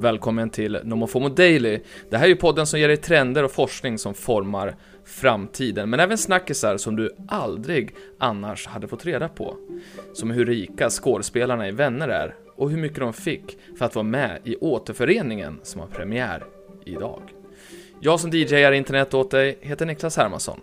Välkommen till Nomofomo Daily. Det här är ju podden som ger dig trender och forskning som formar framtiden, men även snackisar som du aldrig annars hade fått reda på. Som hur rika skådespelarna i Vänner är och hur mycket de fick för att vara med i återföreningen som har premiär idag. Jag som DJar internet åt dig heter Niklas Hermansson.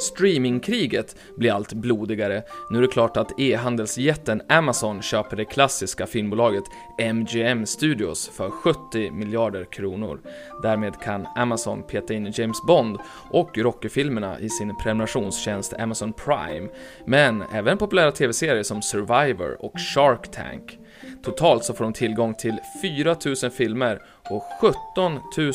Streamingkriget blir allt blodigare. Nu är det klart att e-handelsjätten Amazon köper det klassiska filmbolaget MGM Studios för 70 miljarder kronor. Därmed kan Amazon peta in James Bond och Rocky-filmerna i sin prenumerationstjänst Amazon Prime, men även populära tv-serier som Survivor och Shark Tank. Totalt så får de tillgång till 4000 filmer och 17 000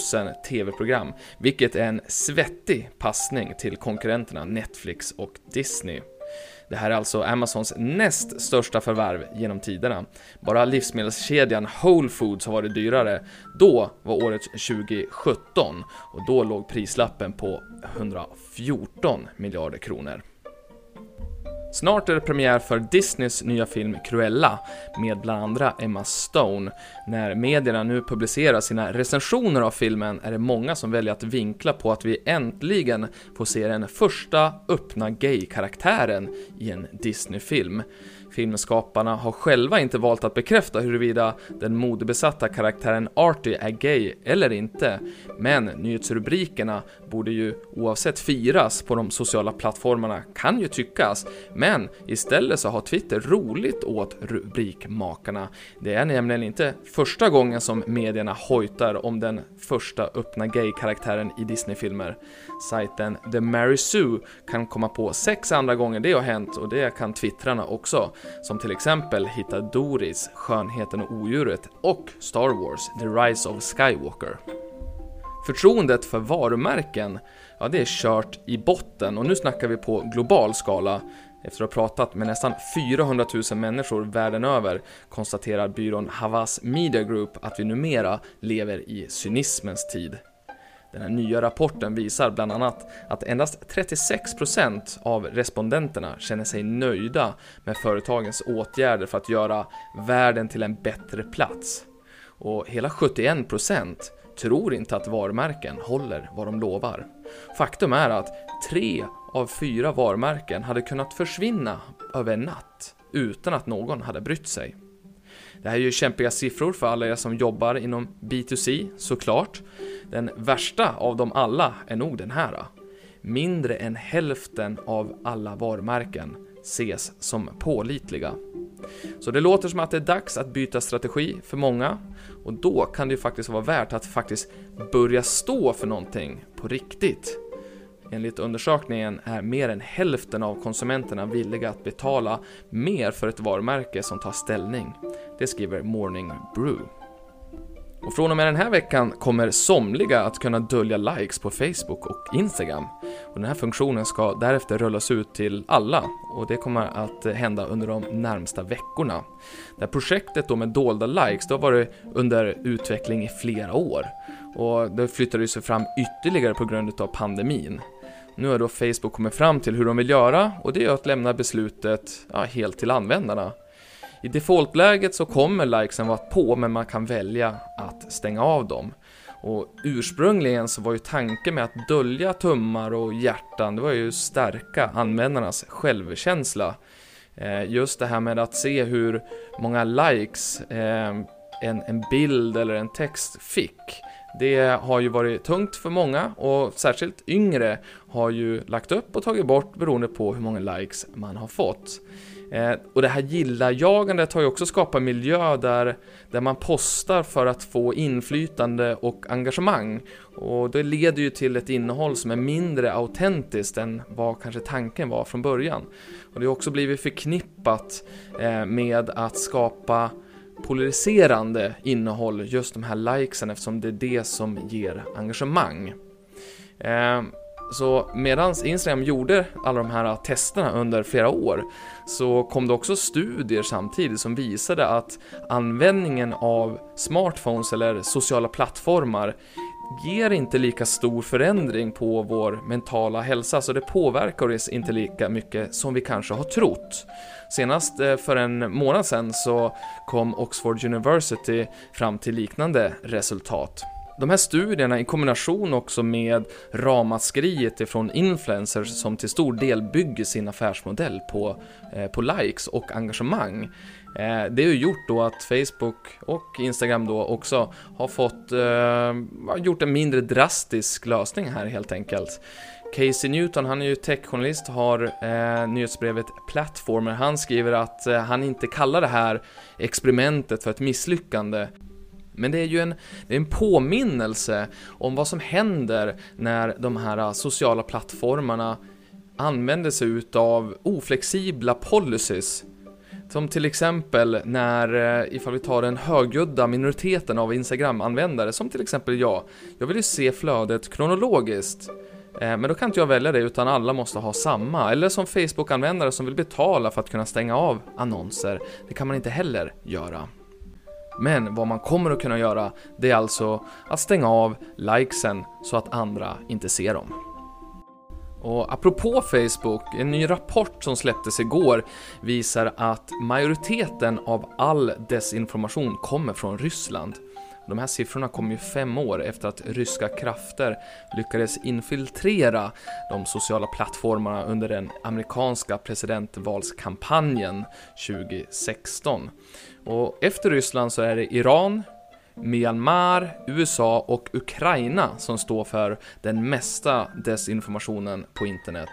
TV-program, vilket är en svettig passning till konkurrenterna Netflix och Disney. Det här är alltså Amazons näst största förvärv genom tiderna. Bara livsmedelskedjan Whole Foods har varit dyrare. Då var året 2017 och då låg prislappen på 114 miljarder kronor. Snart är det premiär för Disneys nya film Cruella med bland andra Emma Stone. När medierna nu publicerar sina recensioner av filmen är det många som väljer att vinkla på att vi äntligen får se den första öppna gay-karaktären i en Disney-film. Filmskaparna har själva inte valt att bekräfta huruvida den modebesatta karaktären Artie är gay eller inte, men nyhetsrubrikerna borde ju oavsett firas på de sociala plattformarna, kan ju tyckas, men istället så har Twitter roligt åt rubrikmakarna. Det är nämligen inte första gången som medierna hojtar om den första öppna gay-karaktären i Disney-filmer. Sajten The Mary Sue kan komma på sex andra gånger det har hänt och det kan twittrarna också, som till exempel Hitta Doris, Skönheten och Odjuret och Star Wars, The Rise of Skywalker. Förtroendet för varumärken, ja det är kört i botten och nu snackar vi på global skala. Efter att ha pratat med nästan 400 000 människor världen över konstaterar byrån Havas Media Group att vi numera lever i cynismens tid. Den här nya rapporten visar bland annat att endast 36% av respondenterna känner sig nöjda med företagens åtgärder för att göra världen till en bättre plats. Och hela 71% tror inte att varumärken håller vad de lovar. Faktum är att tre av fyra varumärken hade kunnat försvinna över en natt utan att någon hade brytt sig. Det här är ju kämpiga siffror för alla er som jobbar inom B2C, såklart. Den värsta av dem alla är nog den här. Mindre än hälften av alla varumärken ses som pålitliga. Så det låter som att det är dags att byta strategi för många och då kan det ju faktiskt vara värt att faktiskt börja stå för någonting på riktigt. Enligt undersökningen är mer än hälften av konsumenterna villiga att betala mer för ett varumärke som tar ställning. Det skriver Morning Brew. Och från och med den här veckan kommer somliga att kunna dölja likes på Facebook och Instagram. Och den här funktionen ska därefter rullas ut till alla och det kommer att hända under de närmsta veckorna. Det här projektet då med dolda likes, det har varit under utveckling i flera år och det flyttade sig fram ytterligare på grund av pandemin. Nu har då Facebook kommit fram till hur de vill göra och det är att lämna beslutet ja, helt till användarna. I defaultläget så kommer likesen vara på men man kan välja att stänga av dem. Och ursprungligen så var ju tanken med att dölja tummar och hjärtan, det var ju stärka användarnas självkänsla. Eh, just det här med att se hur många likes eh, en, en bild eller en text fick det har ju varit tungt för många och särskilt yngre har ju lagt upp och tagit bort beroende på hur många likes man har fått. Eh, och det här gilla-jagandet har ju också skapat miljö där, där man postar för att få inflytande och engagemang. Och det leder ju till ett innehåll som är mindre autentiskt än vad kanske tanken var från början. Och det har också blivit förknippat eh, med att skapa polariserande innehåll, just de här likesen, eftersom det är det som ger engagemang. Eh, så medan Instagram gjorde alla de här testerna under flera år så kom det också studier samtidigt som visade att användningen av smartphones eller sociala plattformar ger inte lika stor förändring på vår mentala hälsa, så det påverkar oss inte lika mycket som vi kanske har trott. Senast eh, för en månad sedan så kom Oxford University fram till liknande resultat. De här studierna i kombination också med ramaskriet ifrån influencers som till stor del bygger sin affärsmodell på, eh, på likes och engagemang. Eh, det har ju gjort då att Facebook och Instagram då också har fått, eh, gjort en mindre drastisk lösning här helt enkelt. Casey Newton, han är ju techjournalist, har eh, nyhetsbrevet Platformer. Han skriver att eh, han inte kallar det här experimentet för ett misslyckande men det är ju en, är en påminnelse om vad som händer när de här ah, sociala plattformarna använder sig utav oflexibla policies. Som till exempel när, eh, ifall vi tar den högljudda minoriteten av Instagram-användare, som till exempel jag. Jag vill ju se flödet kronologiskt. Eh, men då kan inte jag välja det utan alla måste ha samma. Eller som Facebook-användare som vill betala för att kunna stänga av annonser. Det kan man inte heller göra. Men vad man kommer att kunna göra, det är alltså att stänga av likesen så att andra inte ser dem. Och apropå Facebook, en ny rapport som släpptes igår visar att majoriteten av all desinformation kommer från Ryssland. De här siffrorna kom ju fem år efter att ryska krafter lyckades infiltrera de sociala plattformarna under den amerikanska presidentvalskampanjen 2016. Och efter Ryssland så är det Iran, Myanmar, USA och Ukraina som står för den mesta desinformationen på internet.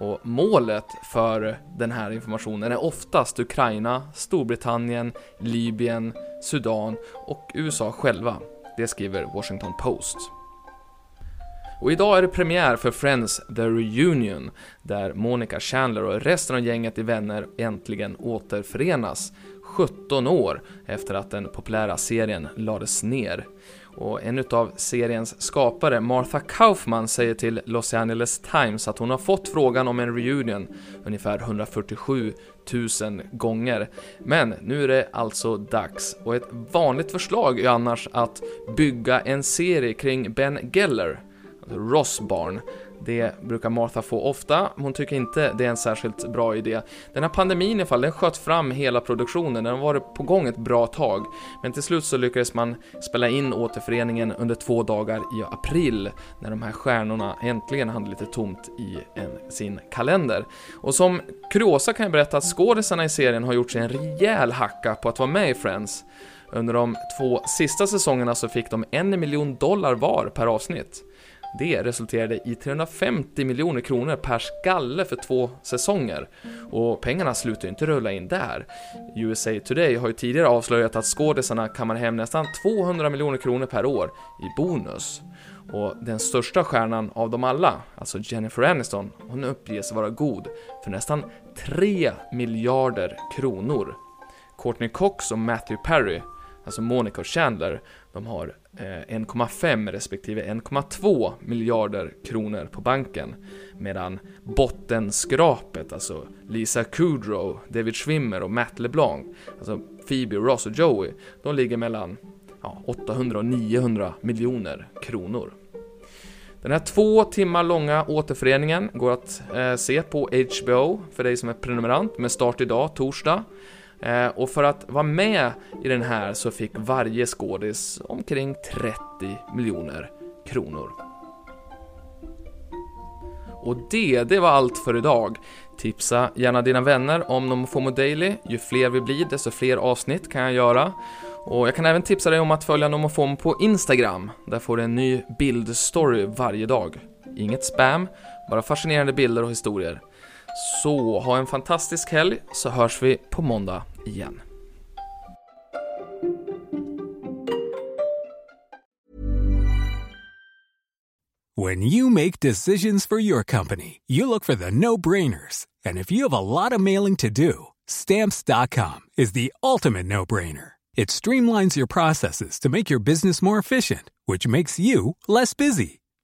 Och målet för den här informationen är oftast Ukraina, Storbritannien, Libyen, Sudan och USA själva. Det skriver Washington Post. Och idag är det premiär för Friends The Reunion, där Monica Chandler och resten av gänget i Vänner äntligen återförenas 17 år efter att den populära serien lades ner. Och en av seriens skapare, Martha Kaufman, säger till Los Angeles Times att hon har fått frågan om en reunion ungefär 147 000 gånger. Men nu är det alltså dags, och ett vanligt förslag är annars att bygga en serie kring Ben Geller, alltså Ross barn, det brukar Martha få ofta, hon tycker inte det är en särskilt bra idé. Den här pandemin i fall, den sköt fram hela produktionen, den har varit på gång ett bra tag. Men till slut så lyckades man spela in återföreningen under två dagar i april, när de här stjärnorna äntligen hade lite tomt i en, sin kalender. Och som kuriosa kan jag berätta att skådisarna i serien har gjort sig en rejäl hacka på att vara med i Friends. Under de två sista säsongerna så fick de en miljon dollar var per avsnitt. Det resulterade i 350 miljoner kronor per skalle för två säsonger. Och pengarna slutar inte rulla in där. USA Today har ju tidigare avslöjat att skådisarna kammar hem nästan 200 miljoner kronor per år i bonus. Och den största stjärnan av dem alla, alltså Jennifer Aniston, hon uppges vara god för nästan 3 miljarder kronor. Courtney Cox och Matthew Perry, alltså Monica och Chandler, de har eh, 1,5 respektive 1,2 miljarder kronor på banken. Medan bottenskrapet, alltså Lisa Kudrow, David Schwimmer och Matt LeBlanc, alltså Phoebe, Ross och Joey, de ligger mellan ja, 800 och 900 miljoner kronor. Den här två timmar långa återföreningen går att eh, se på HBO för dig som är prenumerant med start idag, torsdag. Eh, och för att vara med i den här så fick varje skådis omkring 30 miljoner kronor. Och det, det var allt för idag. Tipsa gärna dina vänner om NomoFomo Daily. Ju fler vi blir, desto fler avsnitt kan jag göra. Och jag kan även tipsa dig om att följa Nomofom på Instagram. Där får du en ny bildstory varje dag. Inget spam, bara fascinerande bilder och historier. Så ha en fantastisk helg så hörs vi på måndag igen. When you make decisions for your company, you look for the no-brainers. And if you have a lot of mailing to do, stamps.com is the ultimate no-brainer. It streamlines your processes to make your business more efficient, which makes you less busy.